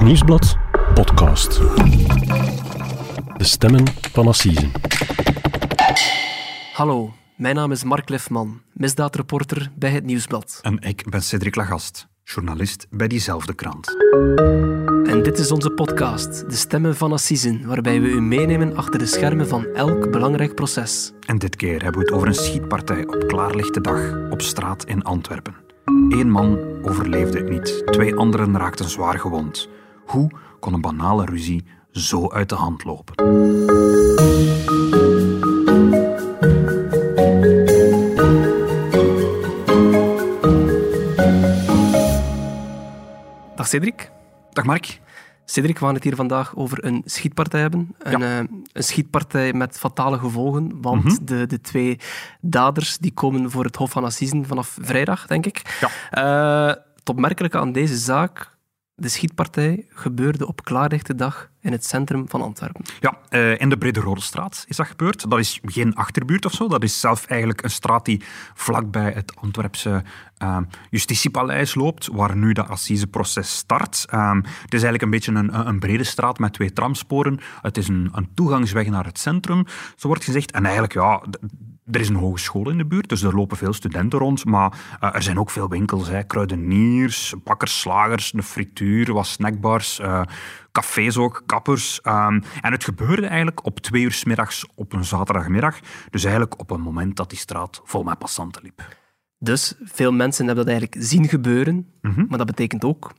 Het Nieuwsblad podcast. De stemmen van Assisen. Hallo, mijn naam is Mark Lefman, misdaadreporter bij Het Nieuwsblad. En ik ben Cedric Lagast, journalist bij diezelfde krant. En dit is onze podcast, De Stemmen van Assisen, waarbij we u meenemen achter de schermen van elk belangrijk proces. En dit keer hebben we het over een schietpartij op klaarlichte dag op straat in Antwerpen. Eén man overleefde het niet, twee anderen raakten zwaar gewond. Hoe kon een banale ruzie zo uit de hand lopen? Dag Cedric. Dag Mark. Cedric, we gaan het hier vandaag over een schietpartij hebben. Een, Ja. eh, een schietpartij met fatale gevolgen, want Mhm. de, de twee daders die komen voor het Hof van Assisen vanaf vrijdag, denk ik. Ja. Eh, het opmerkelijke aan deze zaak, de schietpartij gebeurde op klaarlichte dag in het centrum van Antwerpen. Ja, eh, in de Brede Rode Straat is dat gebeurd. Dat is geen achterbuurt of zo. Dat is zelf eigenlijk een straat die vlakbij het Antwerpse eh, justitiepaleis loopt, waar nu dat assiseproces start. Eh, het is eigenlijk een beetje een, een brede straat met twee tramsporen. Het is een, een toegangsweg naar het centrum, zo wordt gezegd. En eigenlijk, ja... er is een hogeschool in de buurt, dus er lopen veel studenten rond. Maar eh, er zijn ook veel winkels. Hè. Kruideniers, bakkers, slagers, een frituur, wat snackbars, eh, cafés ook, kappers. Ehm, en het gebeurde eigenlijk op twee uur 's middags op een zaterdagmiddag. Dus eigenlijk op een moment dat die straat vol met passanten liep. Dus veel mensen hebben dat eigenlijk zien gebeuren, Mhm. maar dat betekent ook,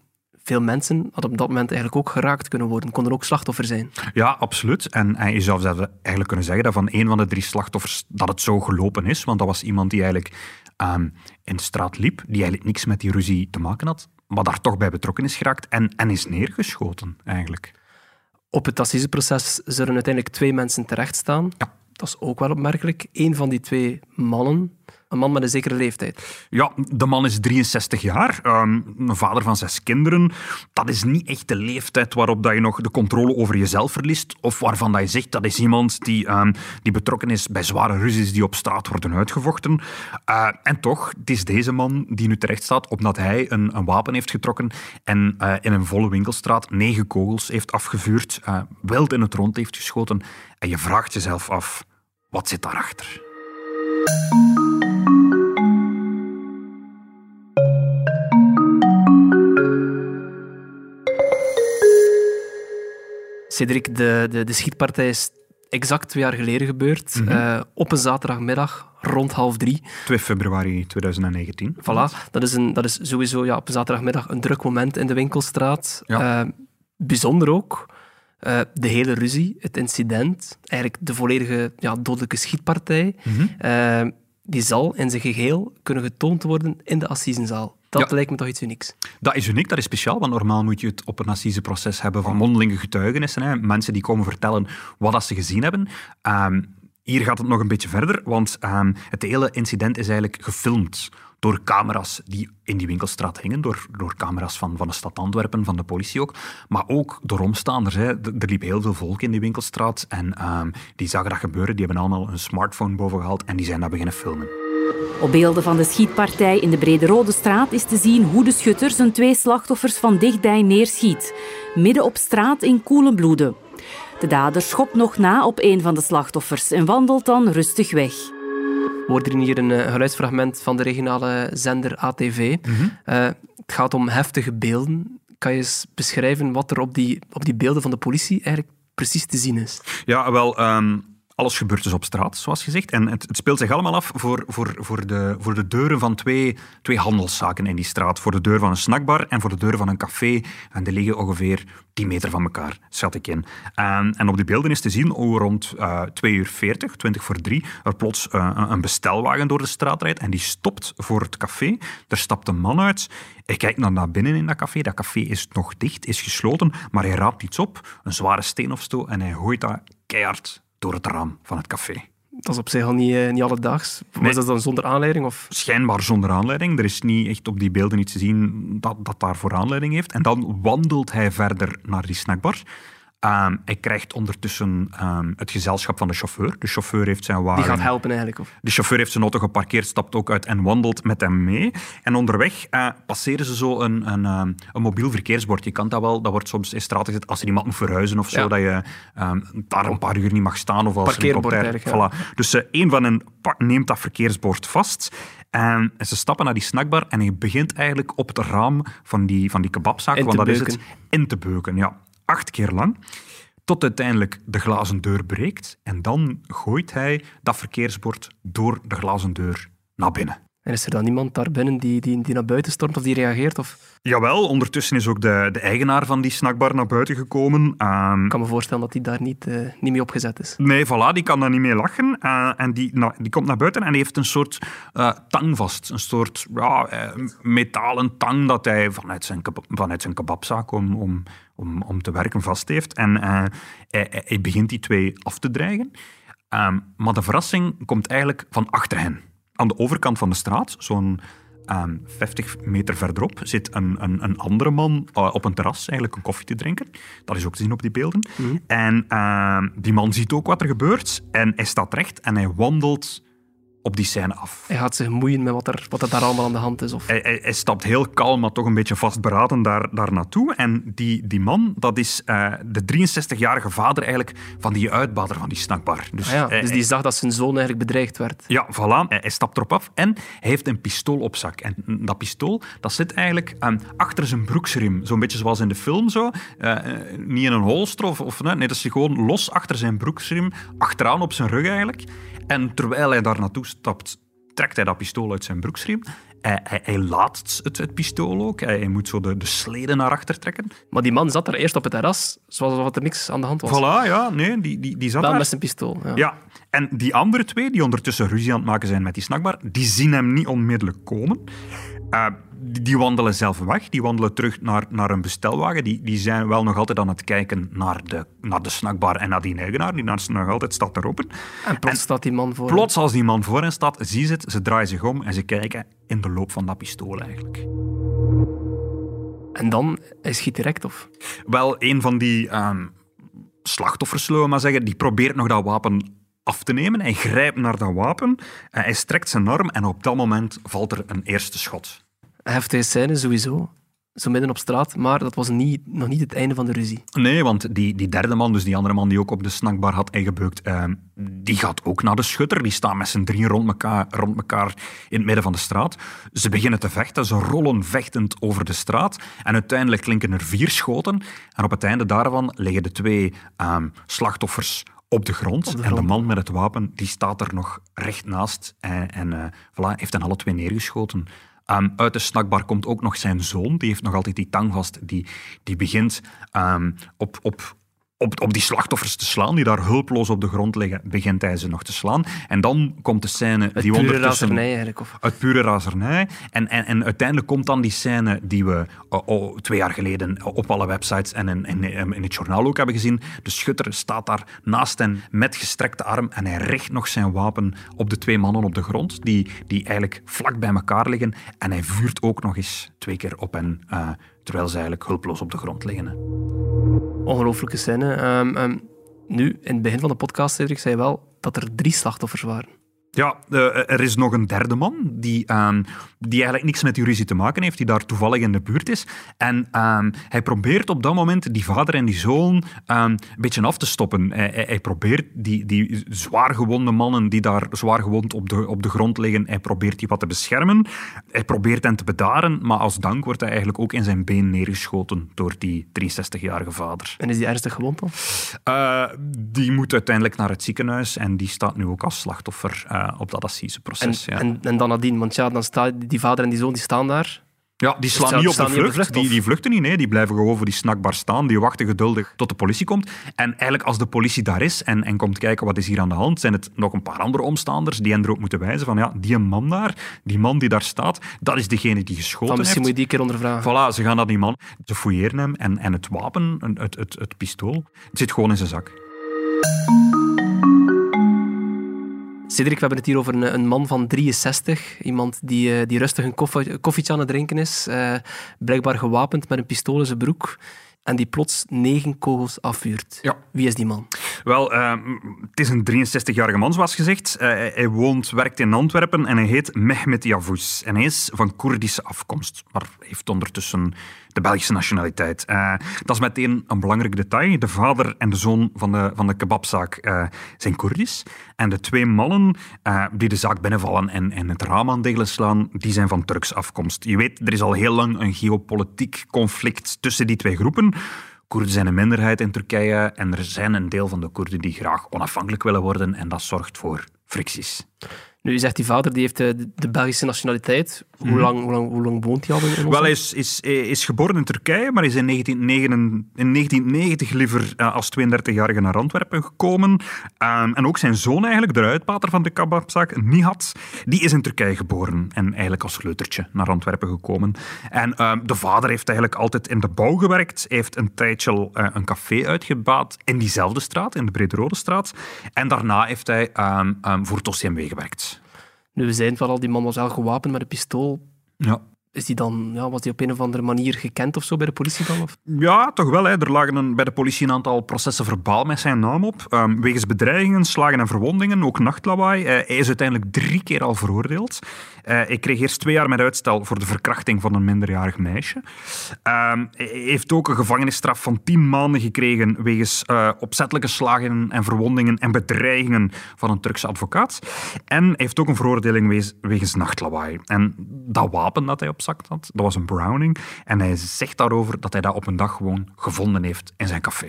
veel mensen hadden op dat moment eigenlijk ook geraakt kunnen worden, konden ook slachtoffer zijn. Ja, absoluut. En, en je zou zelfs eigenlijk kunnen zeggen dat van een van de drie slachtoffers dat het zo gelopen is. Want dat was iemand die eigenlijk ehm, in de straat liep, die eigenlijk niks met die ruzie te maken had, maar daar toch bij betrokken is geraakt en, en is neergeschoten eigenlijk. Op het assiseproces zullen uiteindelijk twee mensen terechtstaan. Ja. Dat is ook wel opmerkelijk. Eén van die twee mannen, een man met een zekere leeftijd. Ja, de man is 63 jaar, ehm, een vader van zes kinderen. Dat is niet echt de leeftijd waarop dat je nog de controle over jezelf verliest, of waarvan dat je zegt dat is iemand die, ehm, die betrokken is bij zware ruzies die op straat worden uitgevochten. Eh, en toch, het is deze man die nu terecht staat omdat hij een, een wapen heeft getrokken en eh, in een volle winkelstraat negen kogels heeft afgevuurd, eh, wild in het rond heeft geschoten. En je vraagt jezelf af, wat zit daarachter? Cedric, de, de, de schietpartij is exact twee jaar geleden gebeurd. Mhm. eh, op een zaterdagmiddag, rond half drie. 2 februari 2019. Voilà, dat is, een, dat is sowieso ja, op een zaterdagmiddag een druk moment in de winkelstraat. Ja. Eh, bijzonder ook, eh, de hele ruzie, het incident, eigenlijk de volledige ja, dodelijke schietpartij, Mhm. die zal in zijn geheel kunnen getoond worden in de assisenzaal. Dat Ja. lijkt me toch iets unieks. Dat is uniek, dat is speciaal, want normaal moet je het op een assiseproces hebben van mondelinge getuigenissen. Hè? Mensen die komen vertellen wat dat ze gezien hebben. Ehm, hier gaat het nog een beetje verder, want ehm, het hele incident is eigenlijk gefilmd door camera's die in die winkelstraat hingen, door, door camera's van, van de stad Antwerpen, van de politie ook, maar ook door omstaanders. Hè. Er liep heel veel volk in die winkelstraat en ehm, die zagen dat gebeuren, die hebben allemaal een smartphone boven gehaald en die zijn dat beginnen filmen. Op beelden van de schietpartij in de Brede Rode Straat is te zien hoe de schutter zijn twee slachtoffers van dichtbij neerschiet. Midden op straat in koele bloeden. De dader schopt nog na op een van de slachtoffers en wandelt dan rustig weg. We hoorden hier een eh, geluidsfragment van de regionale zender ATV. Mhm. Eh, het gaat om heftige beelden. Kan je eens beschrijven wat er op die, op die beelden van de politie eigenlijk precies te zien is? Ja, wel, ehm, alles gebeurt dus op straat, zoals gezegd. En het, het speelt zich allemaal af voor, voor, voor, de, voor de deuren van twee, twee handelszaken in die straat. Voor de deur van een snackbar en voor de deur van een café. En die liggen ongeveer 10 meter van elkaar, schat ik in. En, en op die beelden is te zien hoe rond eh 2 uur 40, 20 voor 3, er plots eh, een- bestelwagen door de straat rijdt en die stopt voor het café. Er stapt een man uit. Hij kijkt naar, naar binnen in dat café. Dat café is nog dicht, is gesloten, maar hij raapt iets op, een zware steen of zo, en hij gooit dat keihard door het raam van het café. Dat is op zich al niet, eh, niet alledaags. Was Nee. dat dan zonder aanleiding? Of? Schijnbaar zonder aanleiding. Er is niet echt op die beelden iets te zien dat, dat daarvoor aanleiding heeft. En dan wandelt hij verder naar die snackbar. Ehm, hij krijgt ondertussen ehm, het gezelschap van de chauffeur. De chauffeur heeft zijn wagen... Die gaat helpen eigenlijk? Of? De chauffeur heeft zijn auto geparkeerd, stapt ook uit en wandelt met hem mee. En onderweg uh, passeren ze zo een, een, um, een mobiel verkeersbord. Je kan dat wel, dat wordt soms in straat gezet als er iemand moet verhuizen of zo, ja. dat je daar een paar uur niet mag staan. Of als Parkeerbord eigenlijk. Voilà. Dus uh, een van hen neemt dat verkeersbord vast. En ze stappen naar die snackbar en hij begint eigenlijk op het raam van die, van die kebabzaak, in want dat beuken. is het, in te beuken. Ja, acht keer lang. Tot uiteindelijk de glazen deur breekt en dan gooit hij dat verkeersbord door de glazen deur naar binnen. En is er dan iemand daar binnen die, die, die naar buiten stormt of die reageert? Of? Jawel, ondertussen is ook de, de eigenaar van die snackbar naar buiten gekomen. Um, ik kan me voorstellen dat hij daar niet, uh, niet mee opgezet is. Nee, voilà, die kan daar niet mee lachen. Uh, en die, nou, die komt naar buiten en die heeft een soort uh, tang vast. Een soort ja, metalen tang dat hij vanuit zijn, vanuit zijn kebabzaak om, om, om, om te werken vast heeft. En hij, hij begint die twee af te dreigen. Um, maar de verrassing komt eigenlijk van achter hen. Aan de overkant van de straat, zo'n um, 50 meter verderop, zit een, een, een andere man uh, op een terras eigenlijk een koffie te drinken. Dat is ook te zien op die beelden. Mhm. En uh, die man ziet ook wat er gebeurt en hij staat recht en hij wandelt op die scène af. Hij gaat zich moeien met wat er, wat er daar allemaal aan de hand is. Of... Hij, hij, hij stapt heel kalm, maar toch een beetje vastberaden daar, daar naartoe. En die, die man, dat is uh, de 63-jarige vader eigenlijk van die uitbater van die snackbar. Dus, ah ja, hij, dus die zag dat zijn zoon eigenlijk bedreigd werd. Ja, voilà. Hij, hij, stapt erop af en hij heeft een pistool op zak. En dat pistool, dat zit eigenlijk um, achter zijn broeksriem. Zo'n beetje zoals in de film zo. Uh, niet in een holster of, of nee, dat is gewoon los achter zijn broeksriem, achteraan op zijn rug eigenlijk. En terwijl hij daar naartoe stapt, trekt hij dat pistool uit zijn broeksriem. Hij, hij, hij laat het, het, pistool ook. Hij, hij, moet zo de, de sleden naar achter trekken. Maar die man zat er eerst op het terras, zoals er niks aan de hand was. Voilà, ja. Nee, die, die, die zat Wel daar. met zijn pistool. Ja. ja. En die andere twee, die ondertussen ruzie aan het maken zijn met die snackbar, die zien hem niet onmiddellijk komen. Uh, die, wandelen zelf weg. Die wandelen terug naar, naar een bestelwagen. Die, die zijn wel nog altijd aan het kijken naar de, naar de snackbar en naar die eigenaar. Die nog altijd staat er open. En plots en staat die man voor Plots als die man voor hen staat, zien ze het, ze draaien zich om en ze kijken in de loop van dat pistool eigenlijk. En dan, hij schiet direct, of? Wel, een van die um, slachtoffers, zullen we maar zeggen, die probeert nog dat wapen af te nemen. Hij grijpt naar dat wapen, hij strekt zijn arm en op dat moment valt er een eerste schot. Heftige scène sowieso, zo midden op straat, maar dat was niet, nog niet het einde van de ruzie. Nee, want die, die derde man, dus die andere man die ook op de snackbar had ingebeukt, eh, die gaat ook naar de schutter. Die staan met z'n drieën rond elkaar, rond elkaar in het midden van de straat. Ze beginnen te vechten, ze rollen vechtend over de straat en uiteindelijk klinken er vier schoten en op het einde daarvan liggen de twee eh, slachtoffers op de, grond, op de grond. En de man met het wapen die staat er nog recht naast en, en uh, voilà, heeft hen alle twee neergeschoten. Um, uit de snackbar komt ook nog zijn zoon. Die heeft nog altijd die tang vast. Die, die begint um, op, op, op, op die slachtoffers te slaan, die daar hulpeloos op de grond liggen, begint hij ze nog te slaan. En dan komt de scène uit die pure razernij eigenlijk. Of... Uit pure razernij. En, en, en uiteindelijk komt dan die scène die we oh, twee jaar geleden op alle websites en in, in, in het journaal ook hebben gezien. De schutter staat daar naast hen met gestrekte arm en hij richt nog zijn wapen op de twee mannen op de grond, die, die eigenlijk vlak bij elkaar liggen. En hij vuurt ook nog eens twee keer op hen, uh, terwijl ze eigenlijk hulpeloos op de grond liggen. Ongelooflijke scène. Um, um, nu, in het begin van de podcast, Cedric, zei je wel dat er drie slachtoffers waren. Ja, uh, er is nog een derde man die, um, die eigenlijk niks met ruzie te maken heeft, die daar toevallig in de buurt is. En um, hij probeert op dat moment die vader en die zoon um, een beetje af te stoppen. Hij, hij, hij, probeert die, die zwaar gewonde mannen die daar zwaar gewond op de, op de grond liggen, hij probeert die wat te beschermen. Hij probeert hen te bedaren, maar als dank wordt hij eigenlijk ook in zijn been neergeschoten door die 63-jarige vader. En is die ernstig gewond dan? Uh, die moet uiteindelijk naar het ziekenhuis en die staat nu ook als slachtoffer uh, op dat assiseproces. En, ja. en, en dan nadien, want ja, dan staan die vader en die zoon die staan daar. Ja, die slaan niet op de vlucht. die, die, vluchten niet, nee. Die blijven gewoon voor die snackbar staan. Die wachten geduldig tot de politie komt. En eigenlijk als de politie daar is en, en komt kijken wat is hier aan de hand, zijn het nog een paar andere omstanders die hen erop moeten wijzen van ja, die man daar, die man die daar staat, dat is degene die geschoten van, misschien heeft. moet je die keer ondervragen. Voilà, ze gaan naar die man. Ze fouilleren hem en, en het wapen, het, het, het, het pistool, het zit gewoon in zijn zak. Cedric, we hebben het hier over een, een man van 63. Iemand die, uh, die rustig een koffie, koffietje aan het drinken is. Uh, blijkbaar gewapend met een pistool in zijn broek. en die plots negen kogels afvuurt. Ja. Wie is die man? Wel, uh, het is een 63-jarige man, zoals gezegd. Uh, hij woont, werkt in Antwerpen en hij heet Mehmet Yavuz. En hij is van Koerdische afkomst, maar heeft ondertussen de Belgische nationaliteit. Uh, dat is meteen een belangrijk detail. De vader en de zoon van de, van de kebabzaak zijn Koerdisch. En de twee mannen die de zaak binnenvallen en, en het raam aan degelen slaan, die zijn van Turks afkomst. Je weet, er is al heel lang een geopolitiek conflict tussen die twee groepen. Koerden zijn een minderheid in Turkije en er zijn een deel van de Koerden die graag onafhankelijk willen worden en dat zorgt voor fricties. Nu, je zegt die vader die heeft de, de Belgische nationaliteit. Hoe, Mhm. lang, hoe, lang, hoe lang woont hij al in Wel, hij is, is, is geboren in Turkije, maar is in, 1999 in 1990 liever uh, als 32-jarige naar Antwerpen gekomen. Um, en ook zijn zoon eigenlijk, de uitbater van de kebabzaak, Nihat, die is in Turkije geboren en eigenlijk als kleutertje naar Antwerpen gekomen. En um, de vader heeft eigenlijk altijd in de bouw gewerkt. Heeft een tijdje uh, een café uitgebaat in diezelfde straat, in de Brederode straat. En daarna heeft hij um, voor het OCMW gewerkt. Nu, we zijn wel al, die man was wel gewapend met een pistool. Ja. Is die dan, ja, was die op een of andere manier gekend of zo bij de politie dan? Of? Ja, toch wel. Hè. Er lagen bij de politie een aantal processen verbaal met zijn naam op. Um, wegens bedreigingen, slagen en verwondingen, ook nachtlawaai. Uh, hij is uiteindelijk drie keer al veroordeeld. Uh, hij kreeg eerst twee jaar met uitstel voor de verkrachting van een minderjarig meisje. Um, hij heeft ook een gevangenisstraf van tien maanden gekregen wegens uh, opzettelijke slagen en verwondingen en bedreigingen van een Turkse advocaat. En hij heeft ook een veroordeling wegens, wegens nachtlawaai. En dat wapen dat hij op had, dat was een Browning. En hij zegt daarover dat hij dat op een dag gewoon gevonden heeft in zijn café.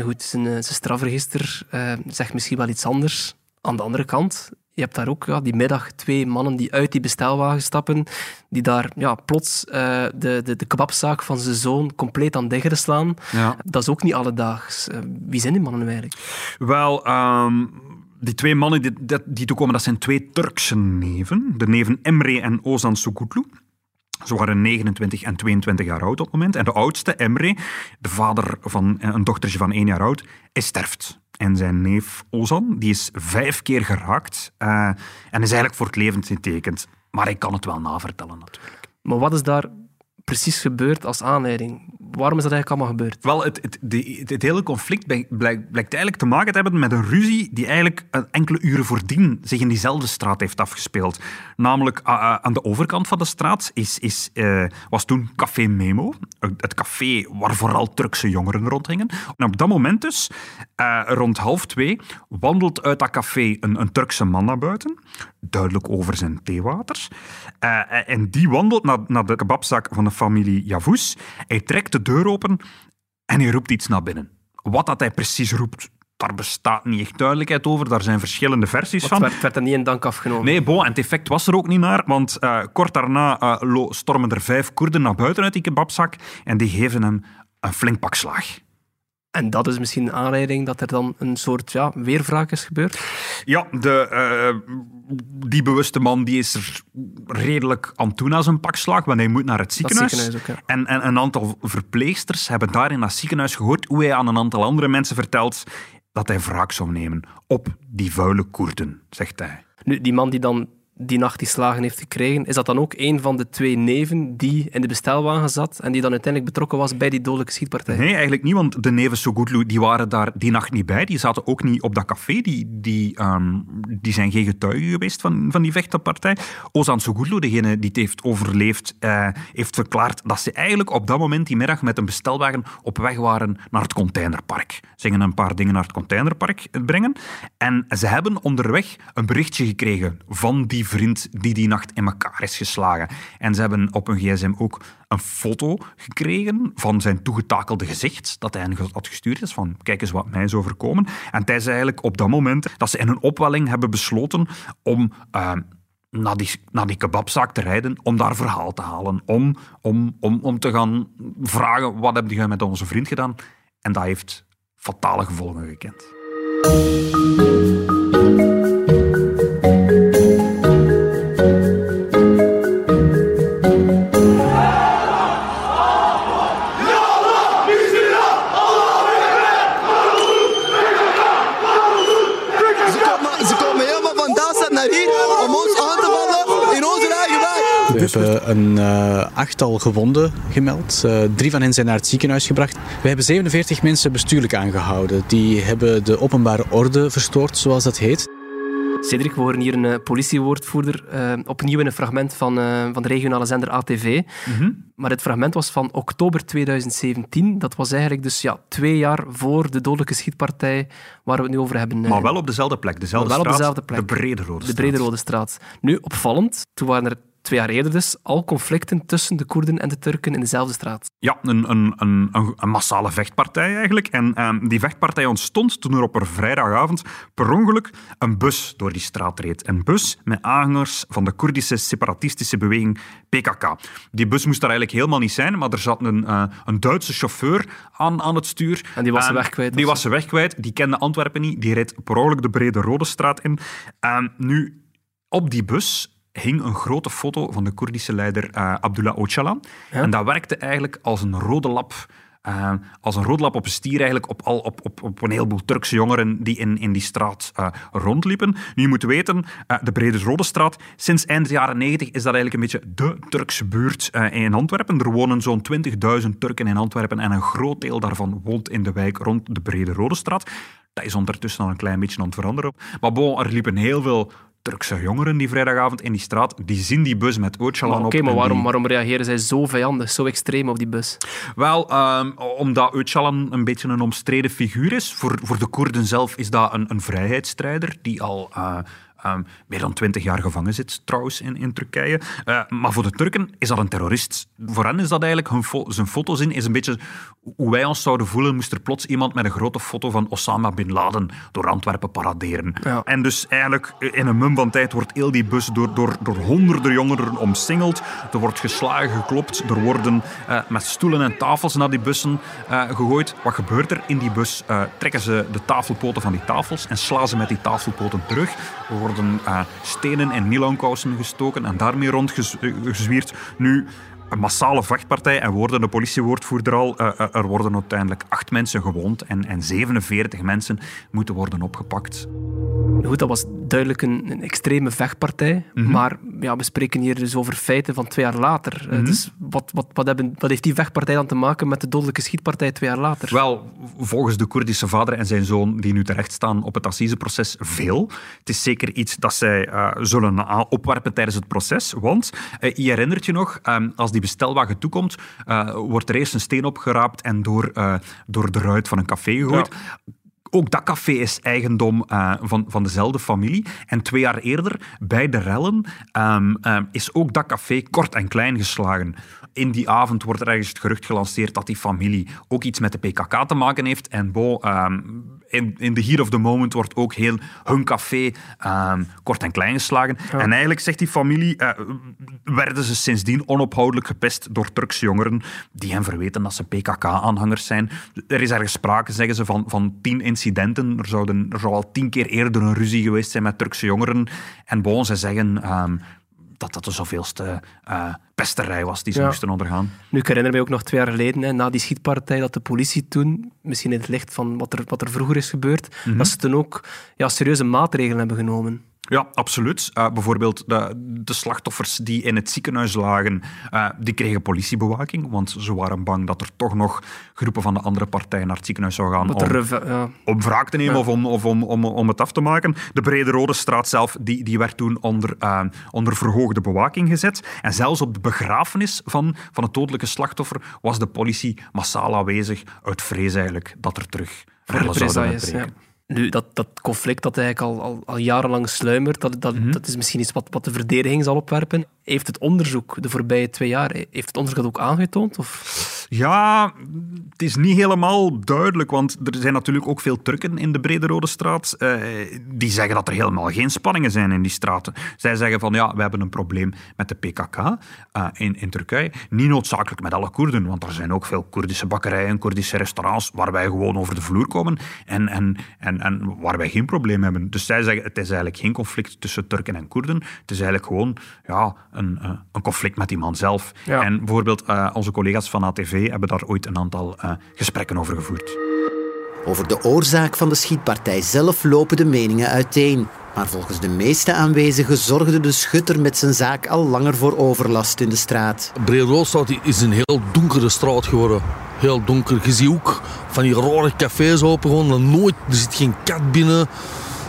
Goed, zijn, zijn strafregister uh, zegt misschien wel iets anders. Aan de andere kant, je hebt daar ook ja, die middag twee mannen die uit die bestelwagen stappen, die daar ja, plots uh, de, de, de kebabzaak van zijn zoon compleet aan diggeren slaan. Ja. Dat is ook niet alledaags. Uh, wie zijn die mannen eigenlijk? Wel, um, die twee mannen die, die, toekomen, dat zijn twee Turkse neven. De neven Emre en Ozan Sugutlu. Ze waren 29 en 22 jaar oud op het moment. En de oudste, Emre, de vader van een dochtertje van één jaar oud, is sterft. En zijn neef Ozan, die is vijf keer geraakt uh, en is eigenlijk voor het leven getekend. Maar ik kan het wel navertellen natuurlijk. Maar wat is daar precies gebeurd als aanleiding? Waarom is dat eigenlijk allemaal gebeurd? Wel, het, het, hele conflict blijkt, eigenlijk te maken te hebben met een ruzie die eigenlijk enkele uren voordien zich in diezelfde straat heeft afgespeeld. Namelijk aan de overkant van de straat is, is, uh, was toen Café Memo, het café waar vooral Turkse jongeren rondhingen. En op dat moment dus, uh, rond half twee, wandelt uit dat café een, een Turkse man naar buiten, duidelijk over zijn theewaters. Uh, en die wandelt naar, naar de kebabzak van de familie Yavuz. Hij trekt de deur open en hij roept iets naar binnen. Wat dat hij precies roept, daar bestaat niet echt duidelijkheid over. Daar zijn verschillende versies Wat van. werd, werd er niet in dank afgenomen? Nee, bon, en het effect was er ook niet naar, want uh, kort daarna uh, stormen er vijf Koerden naar buiten uit die kebabzak en die geven hem een flink pak slaag. En dat is misschien een aanleiding dat er dan een soort ja, weerwraak is gebeurd? Ja, de, uh, die bewuste man die is er redelijk aan toe na zijn pakslag, want hij moet naar het ziekenhuis. ziekenhuis ook, ja. en, en een aantal verpleegsters hebben daar in dat ziekenhuis gehoord hoe hij aan een aantal andere mensen vertelt dat hij wraak zou nemen op die vuile Koerden, zegt hij. Nu, die man die dan die nacht die slagen heeft gekregen, is dat dan ook een van de twee neven die in de bestelwagen zat en die dan uiteindelijk betrokken was bij die dodelijke schietpartij? Nee, eigenlijk niet, want de neven Sogutlu die waren daar die nacht niet bij. Die zaten ook niet op dat café. Die, die, um, die zijn geen getuigen geweest van, van die vechtpartij. Ozan Sogutlu, degene die het heeft overleefd, uh, heeft verklaard dat ze eigenlijk op dat moment die middag met een bestelwagen op weg waren naar het containerpark. Ze gingen een paar dingen naar het containerpark brengen. En ze hebben onderweg een berichtje gekregen van die vriend die die nacht in elkaar is geslagen. En ze hebben op hun gsm ook een foto gekregen van zijn toegetakelde gezicht, dat hij had gestuurd is, van kijk eens wat mij is overkomen. En zei eigenlijk op dat moment dat ze in een opwelling hebben besloten om... Uh, naar die, naar die kebabzaak te rijden om daar verhaal te halen. Om, om, om, om te gaan vragen, wat heb je met onze vriend gedaan? En dat heeft fatale gevolgen gekend. Een uh, achttal gewonden gemeld. Uh, drie van hen zijn naar het ziekenhuis gebracht. We hebben 47 mensen bestuurlijk aangehouden. Die hebben de openbare orde verstoord, zoals dat heet. Cedric, we horen hier een uh, politiewoordvoerder uh, opnieuw in een fragment van, uh, van de regionale zender ATV. Mm -hmm. Maar het fragment was van oktober 2017. Dat was eigenlijk dus ja, twee jaar voor de dodelijke schietpartij waar we het nu over hebben. Maar wel op dezelfde plek, dezelfde wel straat, op dezelfde plek. de Brede Rode De Brede Rode Straat. Nu, opvallend, toen waren er twee jaar eerder dus, al conflicten tussen de Koerden en de Turken in dezelfde straat. Ja, een, een, een, een massale vechtpartij eigenlijk. En um, die vechtpartij ontstond toen er op een vrijdagavond per ongeluk een bus door die straat reed. Een bus met aanhangers van de Koerdische separatistische beweging PKK. Die bus moest daar eigenlijk helemaal niet zijn, maar er zat een, uh, een Duitse chauffeur aan, aan het stuur. En die was ze weg kwijt? Die was ze weg kwijt. Die kende Antwerpen niet. Die reed per ongeluk de Brede Rode Straat in. Um, nu, op die bus hing een grote foto van de Koerdische leider uh, Abdullah Öcalan. Ja. En dat werkte eigenlijk als een rode lap uh, als een rode lap op een stier eigenlijk op, al, op, op, op een heleboel Turkse jongeren die in, in die straat uh, rondliepen. Nu, je moet weten, uh, de Brede Rode Straat, sinds eind jaren 90 is dat eigenlijk een beetje de Turkse buurt in Antwerpen. Er wonen zo'n 20.000 Turken in Antwerpen en een groot deel daarvan woont in de wijk rond de Brede Rode Straat. Dat is ondertussen al een klein beetje aan het veranderen. Maar bon, er liepen heel veel Turkse jongeren die vrijdagavond in die straat, die zien die bus met Öcalan op. Oké, maar waarom, die... waarom reageren zij zo vijandig, zo extreem op die bus? Wel, um, omdat Öcalan een beetje een omstreden figuur is. Voor, voor de Koerden zelf is dat een, een vrijheidsstrijder die al... Uh, Um, meer dan twintig jaar gevangen zit, trouwens, in, in Turkije. Uh, maar voor de Turken is dat een terrorist. Voor hen is dat eigenlijk, hun fo zijn foto's in, is een beetje hoe wij ons zouden voelen moest er plots iemand met een grote foto van Osama Bin Laden door Antwerpen paraderen. Ja. En dus eigenlijk in een mum van tijd wordt heel die bus door, door, door honderden jongeren omsingeld. Er wordt geslagen, geklopt. Er worden uh, met stoelen en tafels naar die bussen uh, gegooid. Wat gebeurt er? In die bus trekken ze de tafelpoten van die tafels en slaan ze met die tafelpoten terug. Er worden stenen en nylonkousen gestoken en daarmee rondgezwierd. Nu, een massale vechtpartij en worden de politiewoordvoerder al, uh, er worden uiteindelijk acht mensen gewond en, en 47 mensen moeten worden opgepakt. Goed, dat was duidelijk een, een extreme vechtpartij, mm -hmm. maar ja, we spreken hier dus over feiten van twee jaar later. Mm -hmm. dus wat, wat, wat, hebben, wat heeft die vechtpartij dan te maken met de dodelijke schietpartij twee jaar later? Wel, volgens de Koerdische vader en zijn zoon die nu terecht staan op het assiseproces, veel. Het is zeker iets dat zij uh, zullen opwerpen tijdens het proces, want je herinnert je nog, um, als die bestelwagen toekomt, uh, wordt er eerst een steen opgeraapt en door, uh, door de ruit van een café gegooid. Ja. Ook dat café is eigendom uh, van, van dezelfde familie. En twee jaar eerder, bij de rellen, um, um, is ook dat café kort en klein geslagen. In die avond wordt er ergens het gerucht gelanceerd dat die familie ook iets met de PKK te maken heeft. En bo, um, in, in the heat of the moment wordt ook heel hun café kort en klein geslagen. Ja. En eigenlijk zegt die familie, uh, werden ze sindsdien onophoudelijk gepest door Turkse jongeren die hen verweten dat ze PKK-aanhangers zijn. Er is ergens sprake, zeggen ze, van, van tien incidenten. Er, zouden, er zou al tien keer eerder een ruzie geweest zijn met Turkse jongeren. En bon, ze zeggen um, dat dat de zoveelste uh, pesterij was die ze ja. moesten ondergaan. Nu, ik herinner me ook nog twee jaar geleden, hè, na die schietpartij, dat de politie toen, misschien in het licht van wat er, wat er vroeger is gebeurd, mm -hmm. dat ze toen ook ja, serieuze maatregelen hebben genomen. Ja, absoluut. Uh, bijvoorbeeld de, de, slachtoffers die in het ziekenhuis lagen, uh, die kregen politiebewaking, want ze waren bang dat er toch nog groepen van de andere partijen naar het ziekenhuis zouden gaan om, er, ja. om wraak te nemen ja. of, om, of om, om, om het af te maken. De Brede Rode Straat zelf, die, die werd toen onder, uh, onder verhoogde bewaking gezet. En zelfs op de begrafenis van, van het dodelijke slachtoffer was de politie massaal aanwezig, uit vrees eigenlijk dat er terug rellen zouden uitbreken. Nu, dat, dat conflict dat eigenlijk al, al, al jarenlang sluimert, dat, dat, mm -hmm. dat is misschien iets wat, wat de verdediging zal opwerpen. Heeft het onderzoek de voorbije twee jaar, heeft het onderzoek dat ook aangetoond? Of? Ja, het is niet helemaal duidelijk, want er zijn natuurlijk ook veel Turken in de Brede Rode Straat. Uh, die zeggen dat er helemaal geen spanningen zijn in die straten. Zij zeggen van ja, we hebben een probleem met de PKK uh, in, in Turkije. Niet noodzakelijk met alle Koerden, want er zijn ook veel Koerdische bakkerijen, Koerdische restaurants waar wij gewoon over de vloer komen en, en, en, en waar wij geen probleem hebben. Dus zij zeggen het is eigenlijk geen conflict tussen Turken en Koerden. Het is eigenlijk gewoon ja, een, uh, een conflict met die man zelf. Ja. En bijvoorbeeld onze collega's van ATV hebben daar ooit een aantal uh, gesprekken over gevoerd. Over de oorzaak van de schietpartij zelf lopen de meningen uiteen. Maar volgens de meeste aanwezigen zorgde de schutter met zijn zaak al langer voor overlast in de straat. Breeroodstraat is een heel donkere straat geworden. Heel donker. Je ziet ook van die rare cafés open. Gewoon, nooit, er zit geen kat binnen.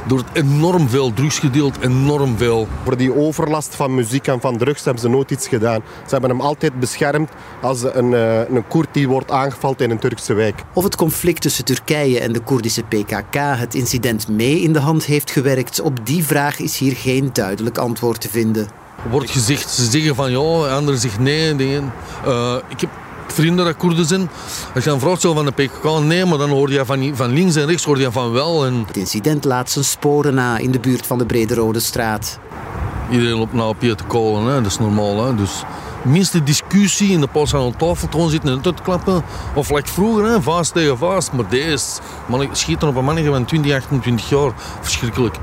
Er wordt enorm veel drugs gedeeld, enorm veel. Voor die overlast van muziek en van drugs hebben ze nooit iets gedaan. Ze hebben hem altijd beschermd als een, eh, een Koerd die wordt aangevallen in een Turkse wijk. Of het conflict tussen Turkije en de Koerdische PKK het incident mee in de hand heeft gewerkt, op die vraag is hier geen duidelijk antwoord te vinden. Er wordt gezegd, ze zeggen van ja, anderen zeggen nee. Dingen. Uh, ik heb vrienden dat Koerden zijn. Als je dan vraagt zo van de PKK, nee, maar dan hoor je van, van links en rechts hoor je van wel. En... Het incident laat zijn sporen na in de buurt van de Brede Rode Straat. Iedereen loopt nou op je te kolen, hè. dat is normaal. Hè. Dus minste discussie in de pas aan de tafel gewoon zitten en te klappen. Of like vroeger, hè, tegen vast. Maar deze, man, schieten op een mannetje van 20, 28 jaar. Verschrikkelijk.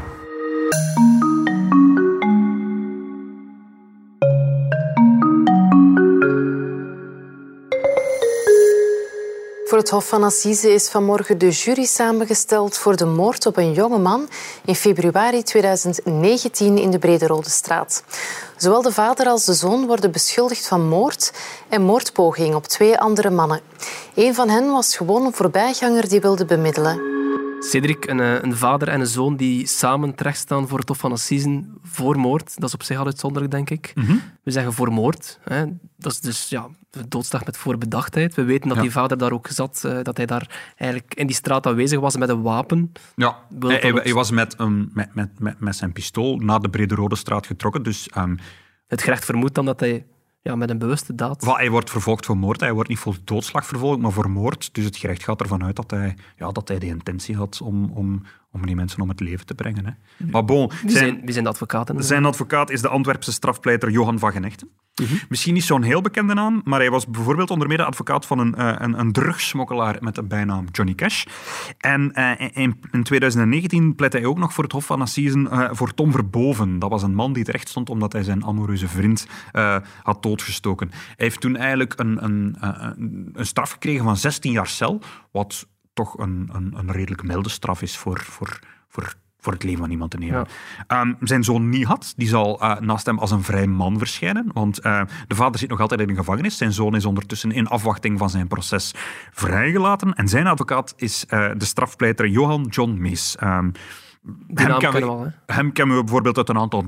Voor het Hof van Assise is vanmorgen de jury samengesteld voor de moord op een jonge man in februari 2019 in de Brederode straat. Zowel de vader als de zoon worden beschuldigd van moord en moordpoging op twee andere mannen. Een van hen was gewoon een voorbijganger die wilde bemiddelen. Cedric, een, eh, een, vader en een zoon die samen terechtstaan voor het Hof van Assise voor moord. Dat is op zich al uitzonderlijk, denk ik. Mhm. We zeggen voor moord. Hè. Dat is dus ja, doodslag met voorbedachtheid. We weten dat die vader daar ook zat, uh, dat hij daar eigenlijk in die straat aanwezig was met een wapen. Ja, hij, hij, was met, um, met, met, met, met, zijn pistool naar de Brede Rode straat getrokken. Dus, um... Het gerecht vermoedt dan dat hij ja, met een bewuste daad. Hij wordt vervolgd voor moord. Hij wordt niet voor doodslag vervolgd, maar voor moord. Dus het gerecht gaat ervan uit dat hij, ja, dat hij de intentie had om, om, om die mensen om het leven te brengen. Hè. Maar bon, wie, zijn, wie zijn de advocaten? Zijn advocaat is de Antwerpse strafpleiter Johan van Genechten. Mhm. Misschien niet zo'n heel bekende naam, maar hij was bijvoorbeeld onder meer advocaat van een, uh, een, een drugsmokkelaar met de bijnaam Johnny Cash. En uh, in, in, 2019 pleit hij ook nog voor het Hof van Assise uh, voor Tom Verboven. Dat was een man die terecht stond omdat hij zijn amoureuze vriend had doodgestoken. Hij heeft toen eigenlijk een, een, een straf gekregen van 16 jaar cel, wat toch een, een, een redelijk milde straf is voor, voor, voor voor het leven van iemand te nemen. Ehm, zijn zoon Nihat die zal uh, naast hem als een vrij man verschijnen, want uh, de vader zit nog altijd in de gevangenis. Zijn zoon is ondertussen in afwachting van zijn proces vrijgelaten. En zijn advocaat is uh, de strafpleiter Johan John Mees. Um, hem kennen, we, hem kennen we bijvoorbeeld uit een aantal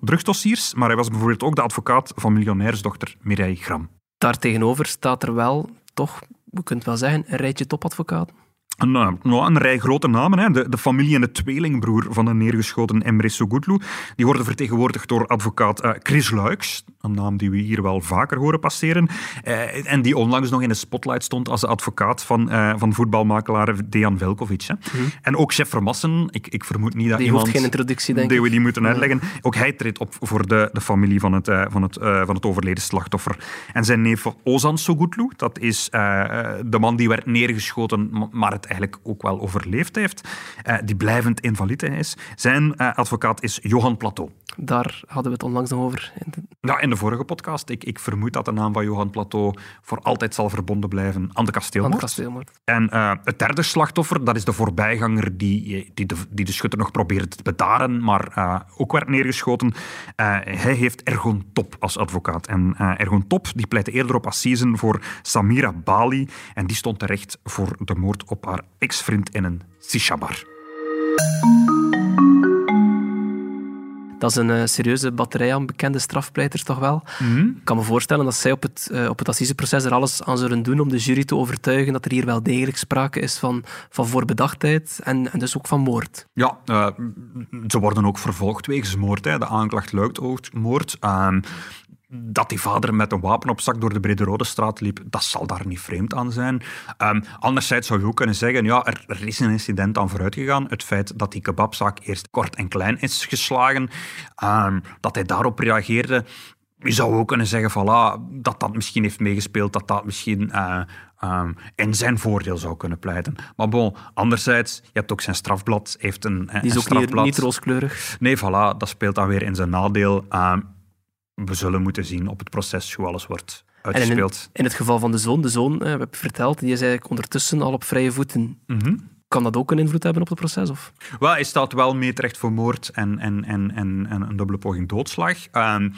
drugsdossiers, maar hij was bijvoorbeeld ook de advocaat van miljonairsdochter Mireille Gram. Daartegenover staat er wel, toch, we kunnen wel zeggen, een rijtje topadvocaten. Een, nou, een rij grote namen. Hè. De, de, familie en de tweelingbroer van de neergeschoten Emre Sogutlu. Die worden vertegenwoordigd door advocaat uh, Chris Luiks. Een naam die we hier wel vaker horen passeren. Uh, en die onlangs nog in de spotlight stond als advocaat van, uh, van voetbalmakelaar Dejan Velkovic. Hè. Mm -hmm. En ook chef Vermassen. Ik, ik vermoed niet dat die iemand... geen introductie, denk die ik. we die moeten uitleggen. Ook hij treedt op voor de, de familie van het, van, het, van het overleden slachtoffer. En zijn neef Ozan Sogutlu, dat is de man die werd neergeschoten, maar het eigenlijk ook wel overleefd heeft, uh, die blijvend invalide is. Zijn uh, advocaat is Johan Plateau. Daar hadden we het onlangs nog over. In de... Ja, in de vorige podcast. Ik, ik vermoed dat de naam van Johan Plateau voor altijd zal verbonden blijven aan de kasteelmoord. Aan de kasteelmoord. En uh, het derde slachtoffer, dat is de voorbijganger die, die, de, die de schutter nog probeerde te bedaren, maar ook werd neergeschoten. hij heeft Ergon Top als advocaat. En Ergon Top die pleitte eerder op assisen voor Samira Bali. En die stond terecht voor de moord op haar ex-vriend in een sishabar. Dat is een uh, serieuze batterij aan bekende strafpleiters, toch wel? Mm -hmm. Ik kan me voorstellen dat zij op het, uh, op het assiseproces er alles aan zullen doen om de jury te overtuigen dat er hier wel degelijk sprake is van, van voorbedachtheid en, en dus ook van moord. Ja, uh, ze worden ook vervolgd wegens moord. Hè. De aanklacht luidt ook moord. Dat die vader met een wapen op zak door de Brede Rode straat liep, dat zal daar niet vreemd aan zijn. Um, anderzijds zou je ook kunnen zeggen, ja, er, er, is een incident aan vooruit gegaan. Het feit dat die kebabzaak eerst kort en klein is geslagen, um, dat hij daarop reageerde. Je zou ook kunnen zeggen, voilà, dat dat misschien heeft meegespeeld, dat dat misschien uh, um, in zijn voordeel zou kunnen pleiten. Maar bon, anderzijds, je hebt ook zijn strafblad. Heeft een, Die is een ook strafblad. niet, niet rooskleurig. Nee, voilà, dat speelt dan weer in zijn nadeel we zullen moeten zien op het proces hoe alles wordt En in, uitgespeeld. in het geval van de zoon, de zoon, eh, we hebben verteld, die is eigenlijk ondertussen al op vrije voeten. Mhm. Kan dat ook een invloed hebben op het proces? Of? Wel, hij staat wel mee terecht voor moord en, en, en, en, en een dubbele poging doodslag. Ehm,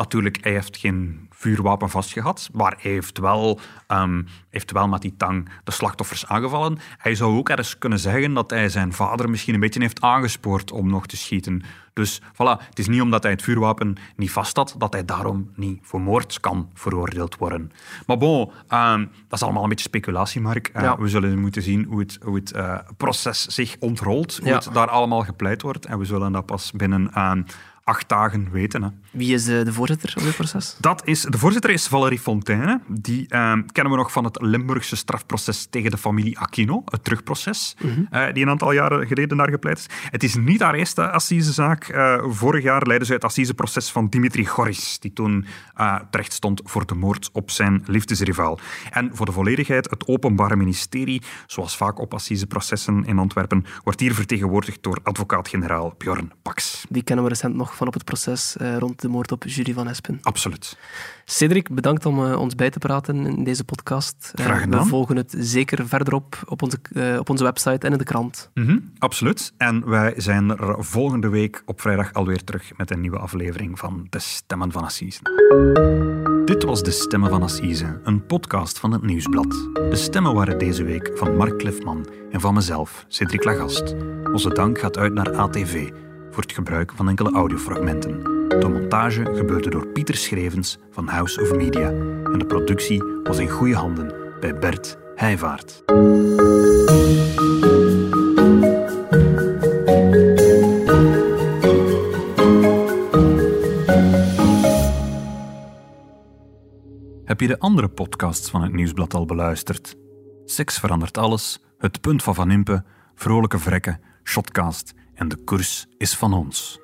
natuurlijk, hij heeft geen vuurwapen vastgehad, maar hij heeft wel, ehm, heeft wel met die tang de slachtoffers aangevallen. Hij zou ook ergens kunnen zeggen dat hij zijn vader misschien een beetje heeft aangespoord om nog te schieten. Dus voilà, het is niet omdat hij het vuurwapen niet vast had, dat hij daarom niet voor moord kan veroordeeld worden. Maar bon, ehm, dat is allemaal een beetje speculatie, Mark. Eh, Ja. We zullen moeten zien hoe het, hoe het eh, proces zich ontrolt, hoe Ja. het daar allemaal gepleit wordt. En we zullen dat pas binnen ehm, acht dagen weten. Hè. Wie is de, de voorzitter op dit proces? Dat is, de voorzitter is Valerie Fontaine. Die ehm, kennen we nog van het Limburgse strafproces tegen de familie Aquino, het terugproces, eh, die een aantal jaren geleden daar gepleit is. Het is niet haar eerste assisezaak. Eh, vorig jaar leidde ze het assiseproces van Dimitri Goris, die toen eh, terecht stond voor de moord op zijn liefdesrivaal. En voor de volledigheid, het Openbare Ministerie, zoals vaak op assiseprocessen in Antwerpen, wordt hier vertegenwoordigd door advocaat-generaal Bjorn Pax. Die kennen we recent nog van op het proces eh, rond de moord op Jury van Espen. Absoluut. Cedric, bedankt om eh, ons bij te praten in deze podcast. Eh, Graag gedaan. we volgen het zeker verderop op onze, op onze website en in de krant. Mhm, absoluut. En wij zijn er volgende week op vrijdag alweer terug met een nieuwe aflevering van De Stemmen van Assise. Dit was De Stemmen van Assise, een podcast van het Nieuwsblad. De stemmen waren deze week van Mark Klefman en van mezelf, Cedric Lagast. Onze dank gaat uit naar ATV voor het gebruik van enkele audiofragmenten. De montage gebeurde door Pieter Schrevens van House of Media en de productie was in goede handen bij Bert Heijvaart. Heb je de andere podcasts van het Nieuwsblad al beluisterd? Seks verandert alles, Het Punt van Van Impe, Vrolijke Vrekken, Shotcast en de koers is van ons.